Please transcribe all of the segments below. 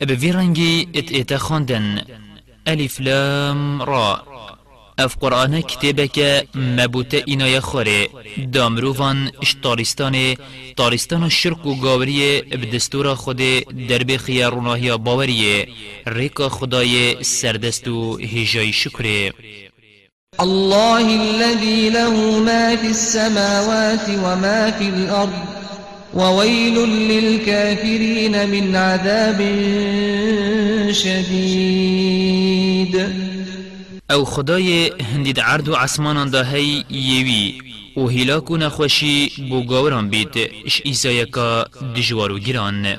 بفي إت ایتا خواندن ألف لام را. أف قرآن کتابك مبوت اینای خوره دامروفان اشتارستان تارستان شرک و گاوری بدستور خود درب خیاروناهی باوریه ریکا خدای سردست و هجای شکره الله الذي له ما في السماوات وما في الأرض. وويل للكافرين من عذاب شديد. أو خدای هندید عرض و عسمان ده هی یوی و هلاکو نخوشی بو گاوران بید اش ایزایکا دجوار و گران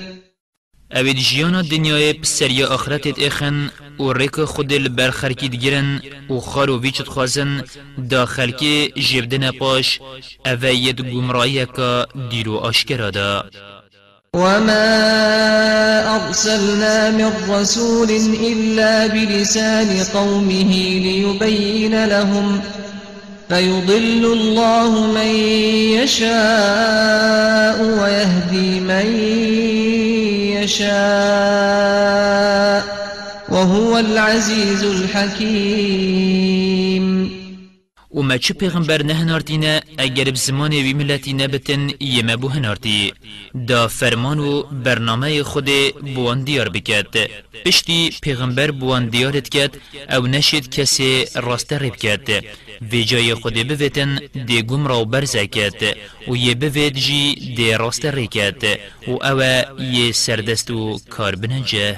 اوید جیانا دنیای بسریا آخرتت اخن و ریک خود البرخرکی دگرن و خار و ویچت خوازن دا خلکی جبدن پاش اوید گمرایی که دیرو آشکرا دا وما أرسلنا من رسول إلا بلسان قومه ليبين لهم فيضل الله من يشاء ويهدي من يشاء وهو العزيز الحكيم. و ما چه پیغمبر نه نارتینه اگر بزمان وی ملتی نبتن یمه بو هنارتی دا فرمان و برنامه خود بوان دیار بکد پشتی پیغمبر بوان دیارت کد او نشید کسی راست ریب کد وی جای خود بویتن دی گم را برزه کد و یه بوید جی دی راست ری کد و او یه سردست و کار بنجه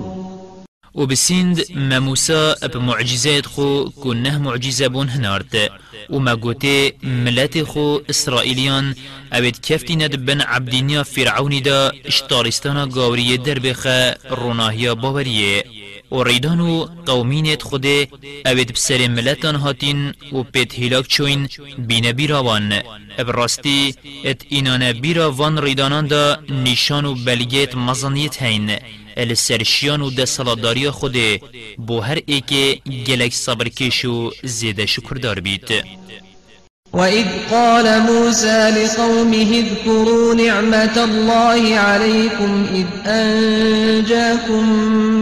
و بسیند ما موسى بمعجزات خو كنه معجزة بون هنارت. و ما قوتي ملت خو إسرائيليان اوید کفتی ندبن عبدینیا فرعونی دا إشتارستانا گاوری دربخة روناهیا باوریه و ریدان و قومینت خود اوید بسر ملتان هاتین و پیت هلاک چوین بین بیراوان ابراستی ات اینان بیراوان ریدانان دا نیشان و بلگیت مزانیت هین السرشیان و ده صلاداری خود بو هر ایک صبر کش و زیده شکردار بید وإذ قال موسى لقومه اذكروا نعمة الله عليكم إذ أنجاكم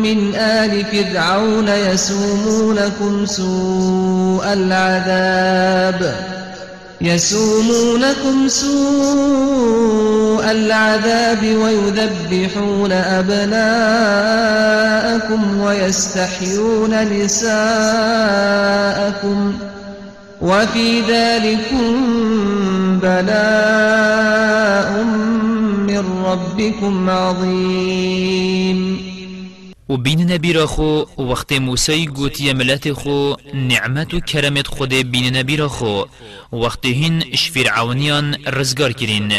من آل فرعون يسومونكم سوء العذاب يسومونكم سوء العذاب ويذبحون أبناءكم ويستحيون نساءكم وفي ذلكم بلاء من ربكم عظيم و بین نبی را خو وقت موسی گوتی ملت خو نعمت و کرمت خود بین نبی را خو وقت هین شفیر عونیان رزگار کرین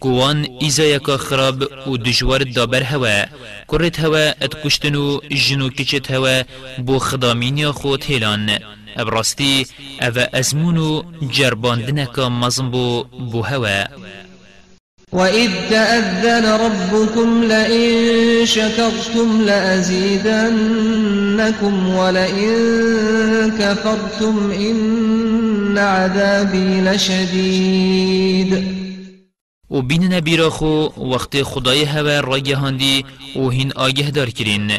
کوان ایزا یکا خراب و دجوار دابر هوا کرت هوا ات کشتن و جنو کچت هوا بو خدامین خود هیلان ابراستی أو ازمون و جرباندنکا مزن بو بو هوا. وإذ تأذن ربكم لئن شكرتم لأزيدنكم ولئن كفرتم إن عذابي لشديد. و بین نبی را خو وقت خدای هوا را گهاندی و هین آگه دار کرین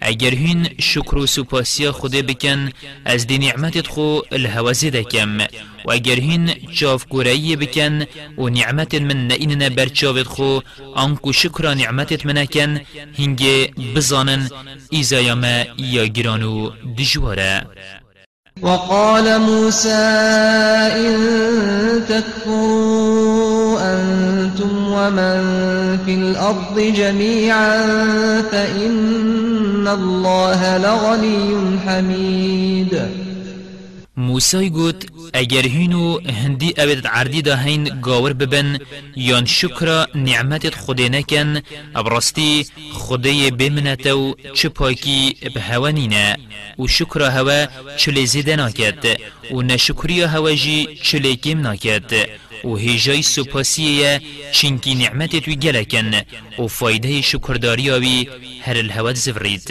اگر هین شکر و سپاسیا خود بکن از دی نعمتت خو الهوازه دکم و اگر هین چاف کورایی بکن و نعمت من نئیننا بر چاوت خو آنکو شکر نعمتت منکن هنگه بزانن ایزایا ما یا گرانو دجواره وقال موسى إن تكفروا أنتم ومن في الأرض جميعا فإن الله لغني حميد موسى گوت اگر هینو هندی اوید عردی دا هین گاور ببن یان شکر نعمتت خودی نکن ابرستی خودی بمنتو چه پاکی به هوانینه و شکر هوا چلی زیده ناکد و نشکری هوا جی چلی کم ناکد و هیجای سپاسیه چنکی نعمتت وی گلکن و فایده شکرداری آوی هر الهوات زفرید.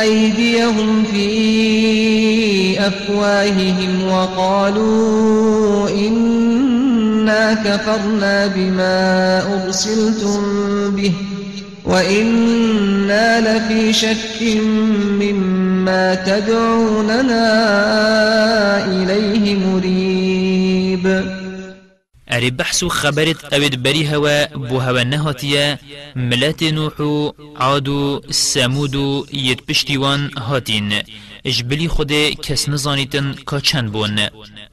أيديهم في أفواههم وقالوا إنا كفرنا بما أرسلتم به وإنا لفي شك مما تدعوننا إليه مريب اری بحث خبرت اوید بری هوا بو هوا نهاتیه ملت نوحو عادو سمودو ید پشتیوان هاتین اجبلی خود کس نزانیتن چند بون.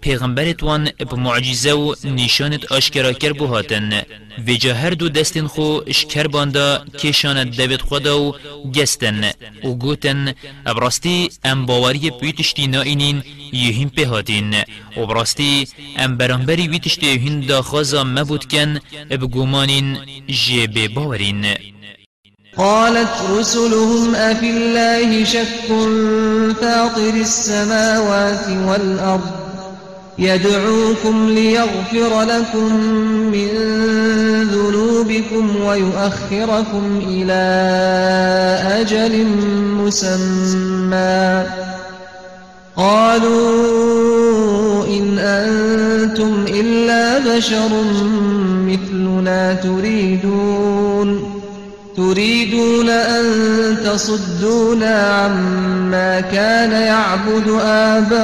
پیغمبرت وان اب معجزه و نشانت آشکرا کر بو هاتن ویجا هر دو دستین خو اشکر باندا کشانت دوید خدا و گستن و گوتن. ابراستی ام باوری پیتشتی نائینین یهیم په و براستی ام برانبری ویتشتی یهین دا خوزا مبود کن اب گومانین جیب باورین. قالت رسلهم أفي الله شك فاطر السماوات والأرض. يدعوكم ليغفر لكم من ذنوبكم ويؤخركم إلى أجل مسمى. قالوا إن أنتم إلا بشر مثلنا تريدون. تريدون أن تصدونا عما كان يعبد آباؤنا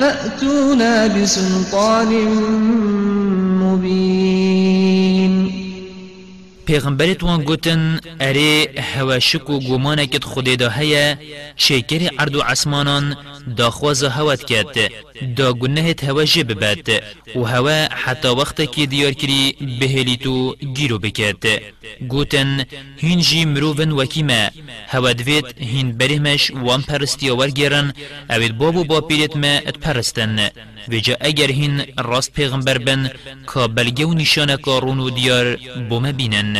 فأتونا بسلطان مبين پیغمبرت وان گوتن اره هوا شک و گمانکت خود دا هیا شکر عرض و عسمانان دا خواز هوات کد دا گنهت هوا جب بد و هوا حتی وقت که دیار کری بهلی تو گیرو بکد گوتن هین جی مروون وکیمه هوا دوید هین برهمش وان پرستی ورگیرن اوید بابو با پیرت ما ات پرستن. وجا اگر هین راست پیغمبر بن که و نشانه کارون و دیار بوم بینن.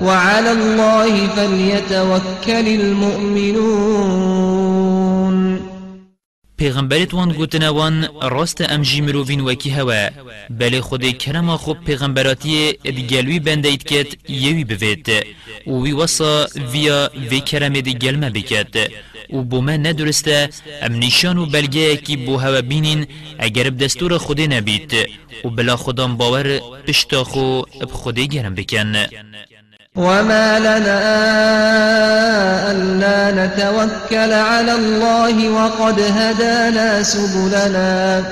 وعلى الله فليتوكل المؤمنون. پیغمبرت وان گوتنا وان راست ام جی مروین وکی هوا. بله خود کرما خوب پیغمبراتی ادگلوی اید کت یوی بوید. و وی وصا ویا وی کرم ادگلمه بکد و بو ما ندرسته ام نشان و بلگه کی بو هوا بینین اگر بدستور خودی نبید. و بلا خودم باور پشتا خو گرم بکن. وما لنا ألا نتوكل على الله وقد هدانا سبلنا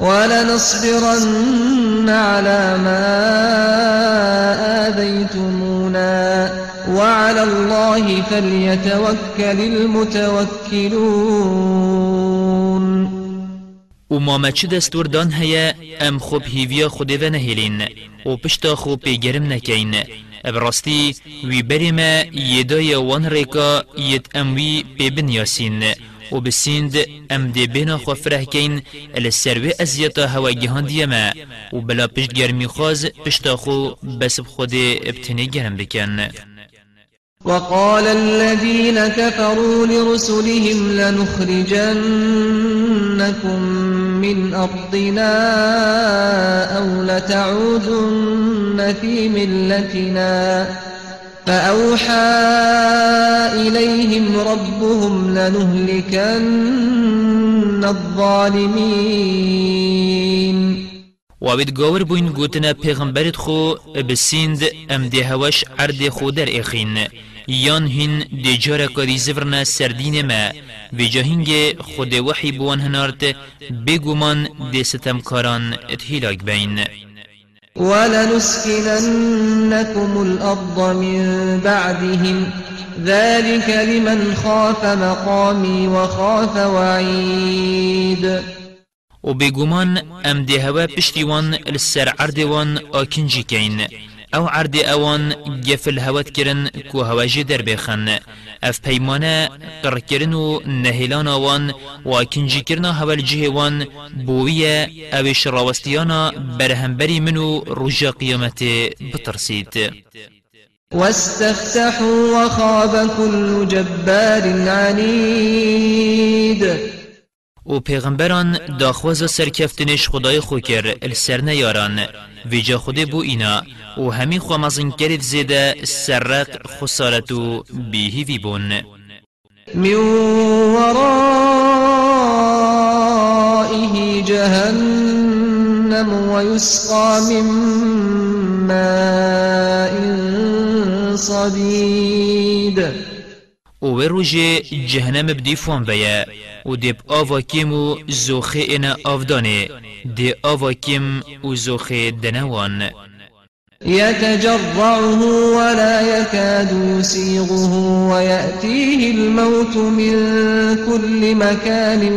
ولنصبرن على ما آذيتمونا وعلى الله فليتوكل المتوكلون و ما چه دستور دان هیا ام خوب هیویا خود و نهیلین و پشتا خوب پیگرم نکین براستی وی بریم یدای وان ریکا ید اموی پی بنیاسین و بسیند ام دی بینا خو فرح کین السروی ازیتا هوا گهان دیما و بلا پشت گرمی خواز پشتا خو بس خود ابتنی گرم بکن وقال الذين كفروا لرسلهم لنخرجنكم من أرضنا أو لتعودن في ملتنا فأوحى إليهم ربهم لنهلكن الظالمين. وابد گاور بوین گوتنا پیغمبرت خو بسیند ام ده هوش عرد خو در اخین یان هین دی جارا کاری زورنا سردین ما و جاهنگ خود وحی بوان هنارت بگومان دی ستمکاران اتهیلاک بین. ولنسكننكم الأرض من بعدهم. ذلك لمن خاف مقامي وخاف وعيد. و بگومان ام ده هوا پشتیوان السر عردوان کین. أو عرض اوان گفل هوت کرن کو هواجی در بخن اف پیمانه قر کرن و نهیلان آوان و کنجی کرنا هول جهوان بویه اوش راوستیانا برهمبری منو رجا قیامت بترسید واستفتحوا وخاب كل جبار عنيد و پیغمبران داخواز سرکفتنش خدای خو کر السر نیاران. ویجا خود بو اینا. و همین خو مزن کرد زیده سرق خسارتو بیهی وی بون. من ورائه جهنم ويسقى من ماء صديد و روژه جهنم بدی فون بیا و دیب آوا کیم و زوخه اینا آفدانه. دی آوا کیم و زوخه دنوان. يتجرعه ولا يكاد يسيغه ويأتيه الموت من كل مكان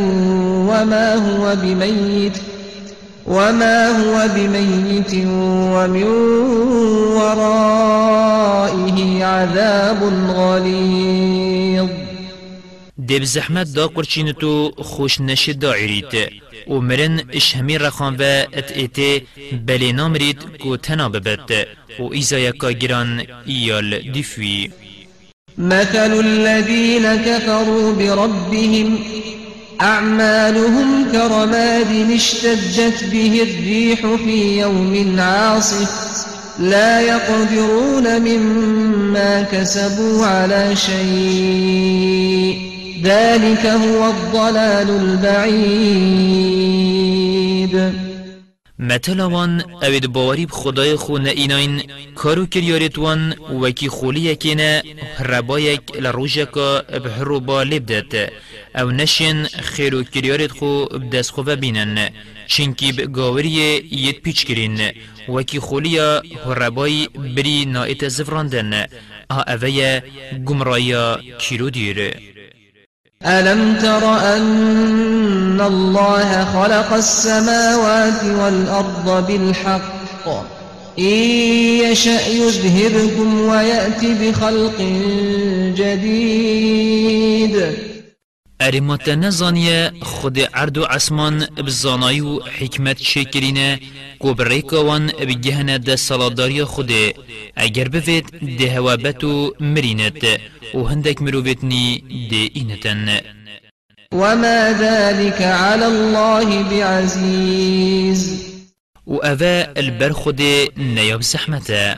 وما هو بميت وما هو بميت ومن ورائه عذاب غليظ دب زحمت دا قرچین تو خوش نشد داعریت و مرن اش همی رخان و ات ایتی بلی نامرید کو تنا ببت. و ایزا یکا گران ایال دیفوی مثل الذين كفروا بربهم أعمالهم كرماد اشتجت به الريح في يوم عاصف. لا يقدرون مما كسبوا على شيء. ذلك هو الضلال البعيد. متلاوان اوید باوری بخدای خو نئیناین کارو کریارت وان وکی خولی یکینا ربایک لروژکا بهرو با لبدت أو نشین خیرو کریارت خو بدست خو بینن چنکی بگاوری ید پیچ کرین وکی خولیا هربای بری نایت زفراندن. ها اویا گمرایا کیلو دیر ألم تر أن الله خلق السماوات والأرض بالحق؟ إن يشأ يذهبكم ويأتي بخلق جديد. ارمات نزانیه خود عرض و عسمان بزانایی و حکمت شکرینه کو بریکوان بگهنه ده سالاداری خوده اگر بفید ده هوابت و مرینت و هندک مروفتنی ده اینتن. وما ذلك على الله بعزيز البر خوده نیاب زحمته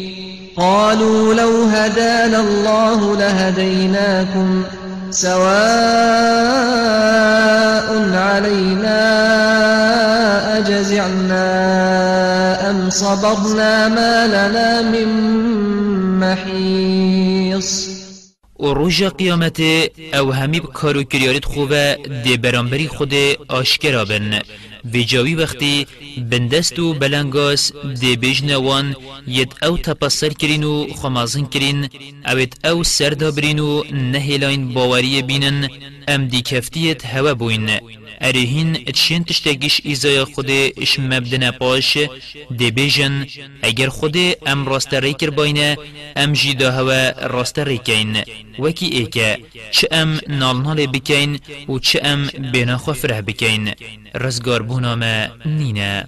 قالوا لو هدانا الله لهديناكم سواء علينا أجزعنا أم صبرنا ما لنا من محيص. و روژا قیامت أو همی کارو کریارت خوبه دی برانبری خود آشکرا بن. جاوی وقتی بندست و بلنگاس دی بجنوان ید او تپسر کرین و خمازن کرین اوید او سردا و نهیلاین باوری بینن ام دی کفتیت هوا بوین. ارهین تشین تشتگیش ایزای خود إش مبدن پاش دی بیجن اگر خود ام راست ریکر باینه ام جیدا هوا راست ریکین وکی ایکه چه ام نال نال بکین و چه ام بینا خفره بکین رزگار بونا ما نینه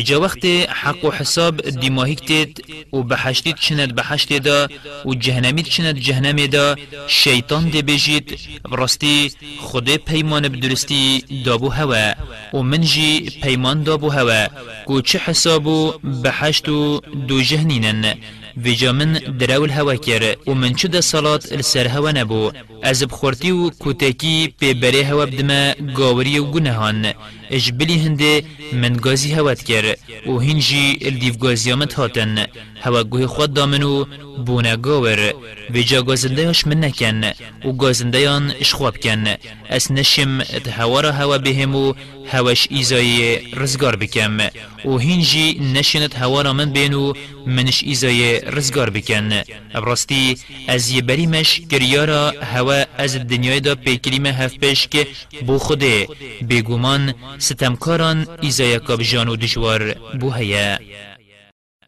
جا وقت حق و حساب دیماهی کتید و بحشتید چند بحشت دا و جهنمید چند جهنم دا شیطان دی بجید. براستی خود پیمان بدرستی دابو هوا و من جی پیمان دابو هوا. کو چه حسابو بحشت و دو جهنینن ویجا من دراول هوا کر و من چه ده صلات السر هوا نبو. از بخورتی و کوتکی پی بره هوا بدما گاوری و گنهان اش بلی هنده من گازی هوات کر و هنجی الدیف گازیامت هاتن. هوا گوه خود دامنو بونا گاور. ویجا گازنده هاش من نکن. و گازنده یان اش خواب کن. اس نشم ات هوا را هوا بهمو هواش ایزای رزگار بکم. و هنجی نشنت هوا را من بینو منش ایزای رزگار بکن. ابراستی از یه بریمش گریارا هوا از دنیای دا پیکریم هف پیش که بو خوده. بگومان ستمکاران ایزای کاب جانو دشوار بو هیا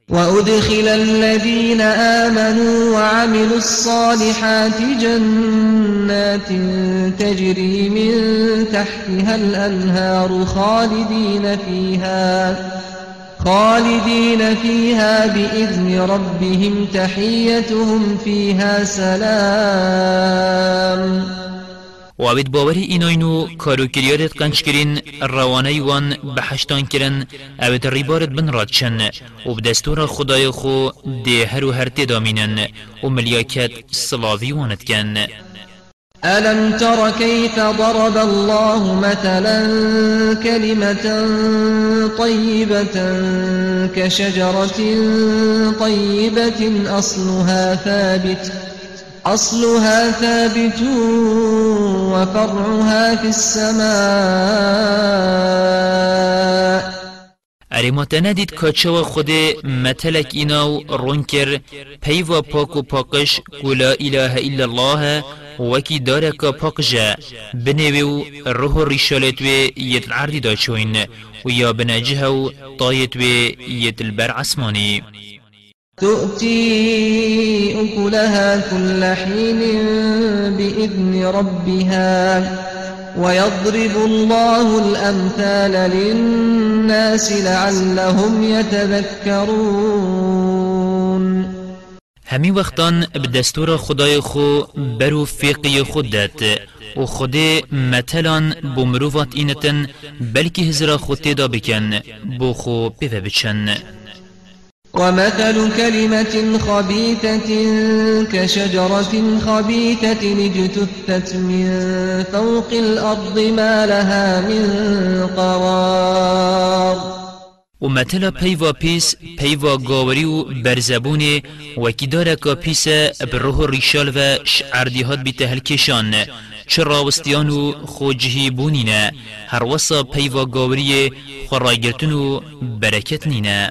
وأدخل الذين آمنوا وعملوا الصالحات جنات تجري من تحتها الأنهار خالدين فيها خالدين فيها بإذن ربهم تحيتهم فيها سلام و اوید باوری ایناینو کارو کریارت قنچ کرین روانه وان بحشتان کرن اوید ریبارت بن راد چن و بدستور خدای خو ده هر و هر تدامینن و ملیاکت سلاوی واند کن ألم تر كيف ضرب الله مثلا كلمة طيبة كشجرة طيبة أصلها ثابت. أصلها ثابت وفرعها في السماء. اری ما تندید کاچه خود متلک ایناو رون کر پیوا پاک و پاکش کلا إله إلا الله وکی داره که پاک جا بنوی و روح و ریشالت و یت العردی دا چوین و یا بنجه و طایت و یت البر عسمانی تؤتي أكلها كل حين بإذن ربها ويضرب الله الأمثال للناس لعلهم يتذكرون. همی وقتان بدستور خدای خو برو فیقی خود داد و خود مثلا بمروفات اینتن بلکه هزرا خود تیدا بکن بو خو پیوه بچن ومثل كلمة خبيثة كشجرة خبيثة اجتثت من فوق الأرض ما لها من قرار. و مثلا پیوا پیس پیوا گاوری و برزبونه و داره که پیس بروح ریشال و شعردی هات بی تهل کشان چرا وستیانو خوجهی بونینا هر وصا پیوا گاوری خورایگرتنو برکت نینا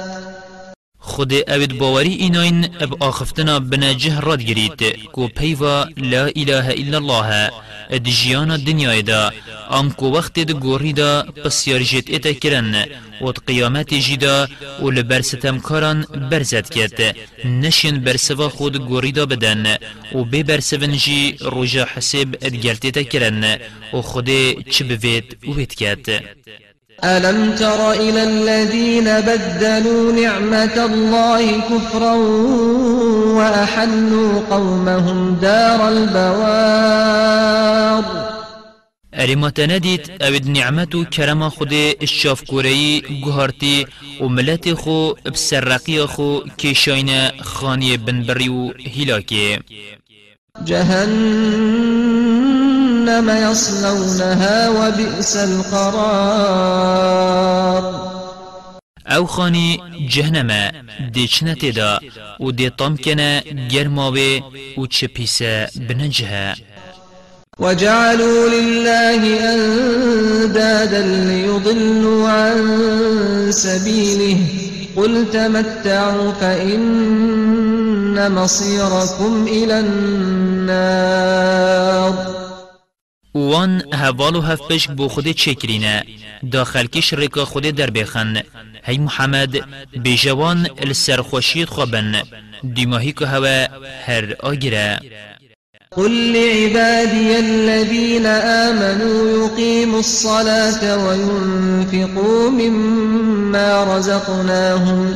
خود اوید باوری ایناین اب آخفتنا بنا جه راد گرید کو پیوا لا اله الا الله اد دنیای دا ام کو وقت د گوری دا پسیار جیت ایتا کرن و قیامت جیدا و لبرستم کاران برزد کرد نشین برسوا خود گوری دا بدن و بی برسون جی روژا حساب ادگلت ایتا کرن و خود چه بوید و بید کرد ألم تر إلى الذين بدلوا نعمة الله كفرا وأحلوا قومهم دار البوار؟ ارما تندید اوید نعمت و کرم خود الشاف کورهی گوهارتی و ملت خو بسرقی خو کشاین خانی بنبری و هلاکی جهنم يصلونها وبئس القرار. أو خانی جهنم دیچنه تدا و دی طام کنه گرماوه و چپیسه بنجه. وجعلوا لله أندادا ليضلوا عن سبيله. قل تمتعوا فإن مصيركم إلى النار. وان هوالو هفبش بو خود چکرینه داخل کش رکا خود در بخن هی محمد بجوان السرخوشید خوابن دیماهی که هوا هر آگره قل لعبادي الذين آمنوا يقيموا الصلاة وينفقوا مما رزقناهم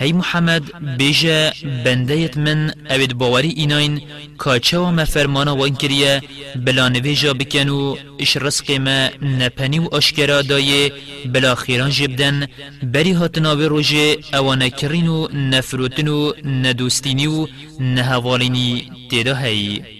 هی محمد بیجا بندیت من اوید باوری ایناین کاچه و مفرمانا وان کریه بلا نویجا بکنو اش رزق ما نپنی و اشکرا دایه بلا خیران جبدن بری هاتناوی روژه اوانه کرین و نفروتن و ندوستینی و نهوالینی تیدا هی.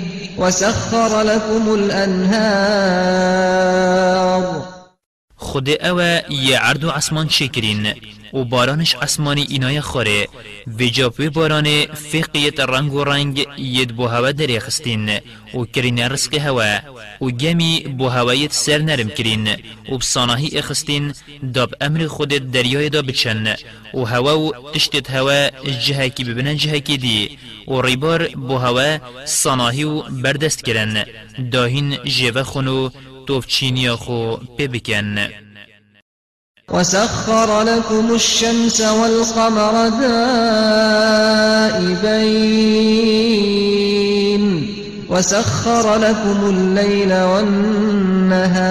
وسخر لكم الأنهار. خود اوه یه عرض و عصمان شکرین. و بارانش عصمانی اینای خوره. و جاپوی باران فقیت رنگ و رنگ ید بو هوا دری خستین و کرین رزق هوا. و گمی بو هوایت سر نرم کرین و بصاناهی اخستین داب امر خود دریای دا بچن. و هوا و تشتت هوا جهکی ببنن جهکی دی. و ریبار بو هوا صاناهی و بردست کرن داهین جیوه خونو توفچینیا خو ببکن وسخر لكم الشمس والقمر دائبين وسخر لكم الليل والنهار.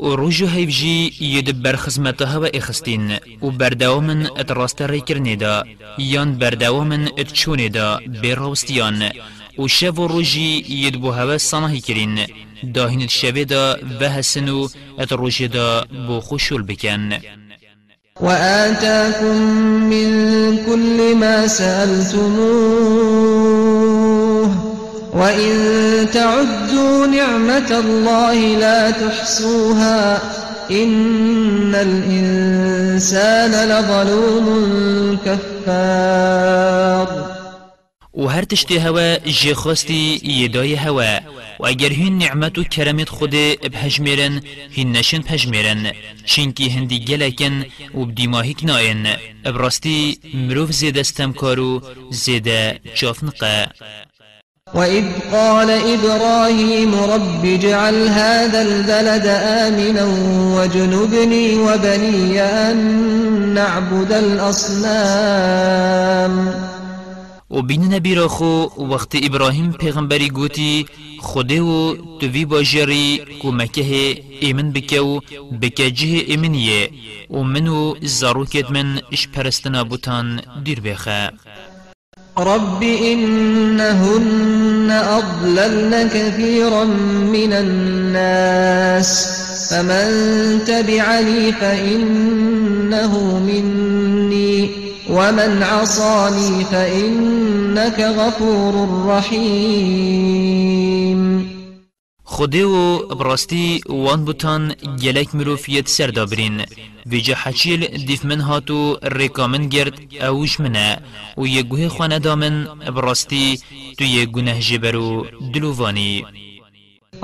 و روژو هیفجی یدبر خزمتها و اخستین و بردوامن ات راست ریکرنی دا یان بردوامن ات چونی دا بیروستیان و شب و روژی ید بو هوا سانهی کرین داهین شبه دا و ات روژی دا بو خوشول بکن. وآتاكم من كل ما سألتموه وإن تعدوا نعمة الله لا تحصوها إن الإنسان لظلوم كفار. و هر تشتی هوا جی خواستی یدای هوا. و اگر هین نعمت و کرمت خود بهجمیرن هین نشن بهجمیرن چینکی هندی گلکن و بدیماهیک ناین ابراستی مروف زیده استمکارو زیده چافنقه وإذ قال إبراهيم رب اجعل هذا البلد آمنا واجنبني وبني أن نعبد الأصنام. و بین نبی را خو وقت ابراهیم پیغمبری گوتی خوده و توی باجری کو مکه ایمن بکه و بکه جه ایمنیه. و منو زاروکت من اش پرستنا بوتان دیر بخه رب إنهن أضللن كثيرا من الناس فمن تبعني فإنه مني. ومن عصاني فإنك غفور رحيم. خودی و براستی وان بوتان گلک مروفیت سر دابرین ویجا حچیل دیف من هاتو ریکامن گرد اوش منه و یه گوه خوانه دامن براستی تو یه گنه جبرو دلووانی.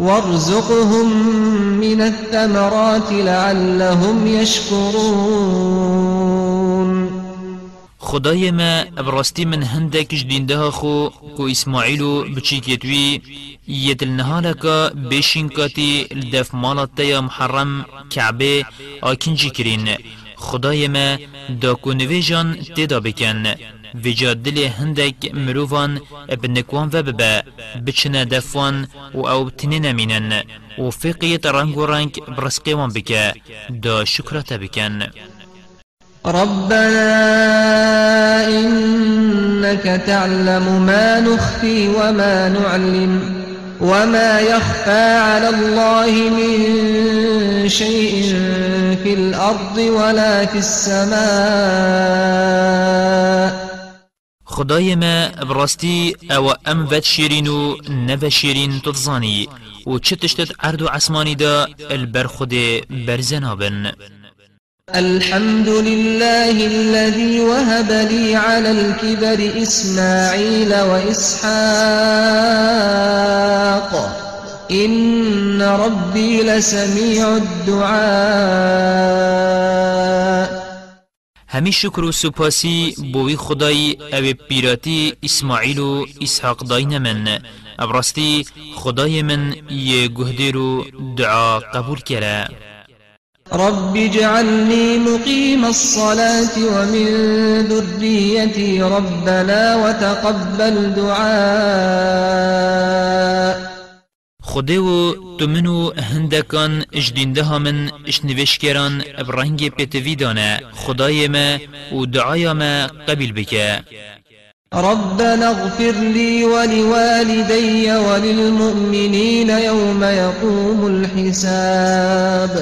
وارزقهم من الثمرات لعلهم يشكرون. خدای ما براستی من هندک جدینده خو کو اسماعیلو بچیکیتوی یتل نهالکا بشینکاتی لدف مالات یا محرم کعبه آکنجی کرین. خدای ما دا کنوی جان تیدا بکن. ویجا دل هندک مروفان بنکوان و ببا بچنه دفوان و أو تنین مینن و فقیت رنگ و رنگ برسقیوان بکه. دا شکرات بکن. ربنا إنك تعلم ما نخفي وما نعلم وما يخفى على الله من شيء في الأرض ولا في السماء خدای ما براستی أو ام ود شیرین و و چه تشتت عرض دا البر خود برزنابن. الحمد لله الذي وهب لي على الكبر إسماعيل وإسحاق إن ربي لسميع الدعاء. همی شکر و سپاسی بوی خدای أو پیراتی اسماعیل و اسحاق داین من. ابراستی خدای من یه گهدیر و دعا قبول کرده رب اجعلني مقيم الصلاة ومن ذريتي ربنا وتقبل دعاء. خدای و تو منو هندکان اجدینده ها من اشنوشکران برنگ پیتوی دانه. خدای ما و دعای ما قبل بکه. ربنا اغفر لي ولوالدي وللمؤمنين يوم يقوم الحساب.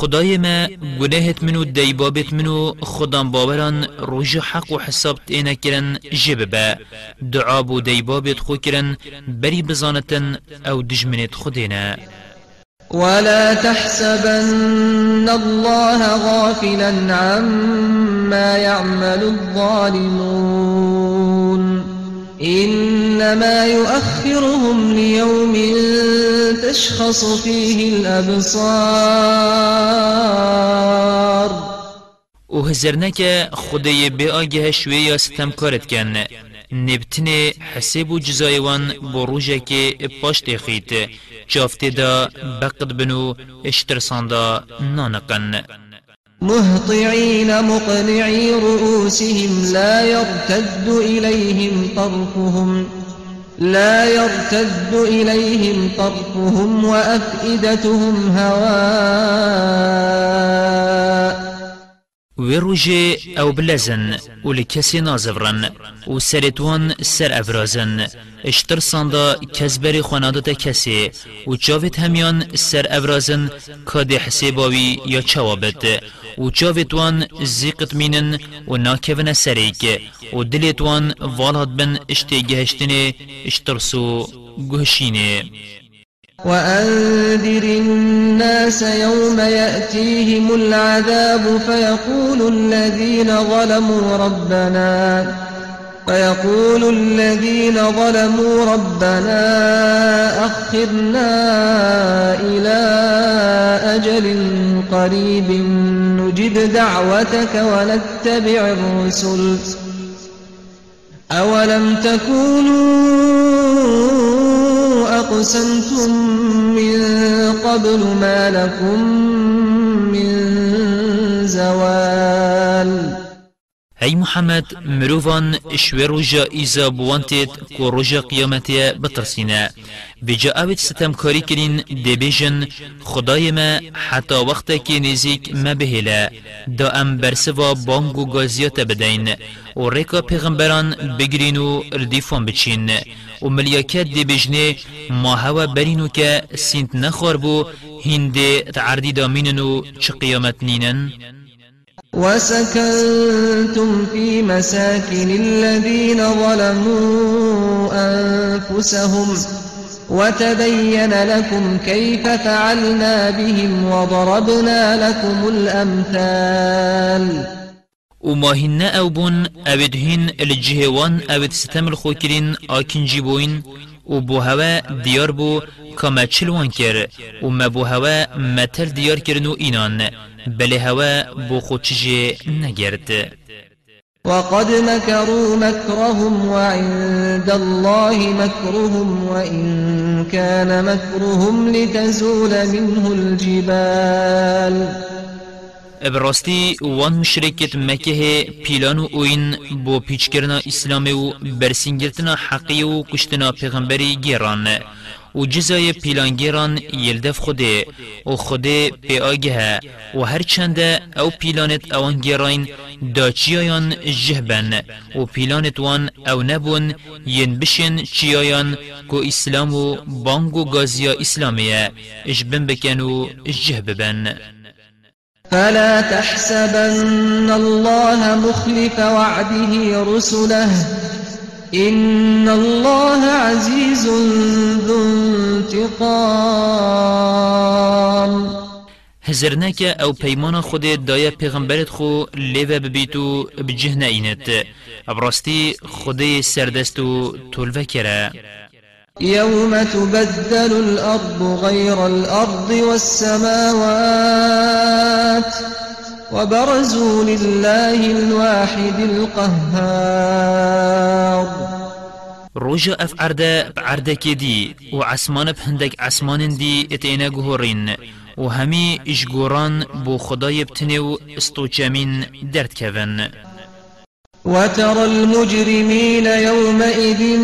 خدای ما گناهت منو دیبابت منو خدام باوران روژ حق و حساب تینا کرن جب با دعا بو دیبابت خو کرن بری بزانتن أو دجمنت خودینا ولا تحسبن الله غافلا عما يعمل الظالمون. إنما يؤخرهم ليوم تشخص فيه الأبصار. و هزرنك خدای بی آگه شوی یا ستم کارت کن نبتن حساب و جزایوان بروجه که پاشت خیت جافت دا بقد بنو اشترسان دا نانقن مهطعين مقنعي رؤوسهم لا يرتد إليهم طرفهم لا يرتد إليهم طرفهم وأفئدتهم هواء. و روژه أو بلزن و لکسی نازورن و سرتوان سر أفرازن. اشتر ساندا کزبر خانادت کسی و چاوت همیان سر أفرازن کاد حساباوی یا چوابت. و چاوتوان زیقت مینن و ناکون سریک و دلتوان والات بن اشتگهشتنه اشترسو گوشینه وأنذر الناس يوم يأتيهم العذاب فيقول الذين ظلموا ربنا فيقول الذين ظلموا ربنا أخرنا إلى أجل قريب نجب دعوتك ونتبع الرسل. أولم تكونوا أقسمتم من قبل ما لكم من زوال هی محمد مروفان شوی روژا ایزا بوانتید کو روژا قیامتی بترسینه بجا اوید ستم کاری کرین دی بیجن خدای ما حتی وقت که نزیک ما بهیله دا ام برسوا بانگو گازیات بدین. و ریکا پیغمبران بگرین و بچین. و ملیاکت دی بیجنه ما هوا برینو که سینت نخور بو هنده تعردی دامینن و چه قیامت نینن؟ وسكنتم في مساكن الذين ظلموا أنفسهم وتبين لكم كيف فعلنا بهم وضربنا لكم الأمثال. وما هن أو بون اوید هن الجهوان اوید ستم الخوكرين آكن جيبوين و هوا دیار بو کما چلوان کر و ما بو هوا متر دیار کرنو اینان بله هوا بو خودچجه نگرد وقد مكروا مكرهم وعند الله مكرهم وإن كان مكرهم لتزول منه الجبال. براستی وان مشرکت مکه پیلان و اوین بو پیچکرنا اسلام و برسینگرتنا حقی و کشتنا پیغمبری گیران و جزای پیلانگیران یلدف خوده و خوده پی آگه و هر چنده أو پیلانت اوان گیراین دا چیایان جهبن و پیلانت وان أو نبون ین بشن چیایان کو اسلام و بانگو گازیا اسلامیه اش بن بکن و جه ببن فلا تحسبن الله مخلف وعده رسله إن الله عزيز ذو انتقام. هزرنك أو پیمان خود دایا پیغمبرت خو لیوه ببیتو بجه نینت ابراستی خود سردستو تولوه کره يوم تبدل الأرض غير الأرض والسماوات. وبرزوا لله الواحد القهار. روجا اف عرده بعرده كدي وعسمان بهندك عسمان دي اتينا جهورين وهمي اشجوران بو خداي بتنو استوچامين درد كفن وترى المجرمين يومئذ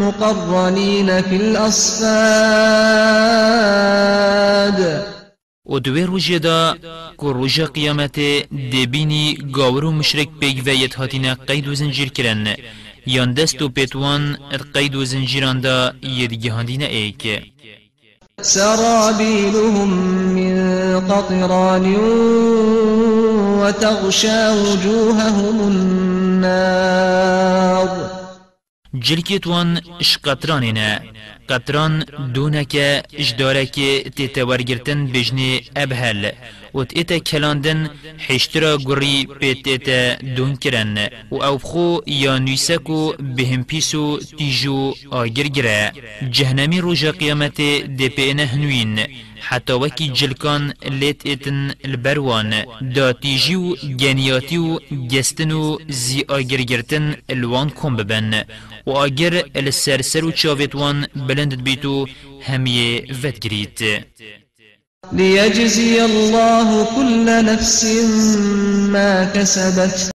مقرنين في الأصفاد. و دوی روژه دا که روژه قیامت دبینی گاور و مشرک پیگ ویت هاتینا قید و زنجیر کرن. یان دست و پیتوان قید و زنجیران دا یدگهاندین ایک. سرابيلهم من قطران وتغشى وجوههم النار. جلکیت وان اش قطرانینا قطران دونك اجدارك تتورگرتن بجني ابهل. و تیتا کلاندن حشترا پیت ایتا دون کرن و أو خو یا نویسکو بهم پیسو تیجو آگر گره. جهنمی روژا قیامت دی پینه هنوین حتى وكي جلكان ليت اتن البروان. دا تيجيو جنياتيو جستنو زي آگر گرتن الوان كوم ببن. و آگر السرسر و چاوتوان بلند بيتو هميه فتگريت ليجزي الله كل نفس ما كسبت.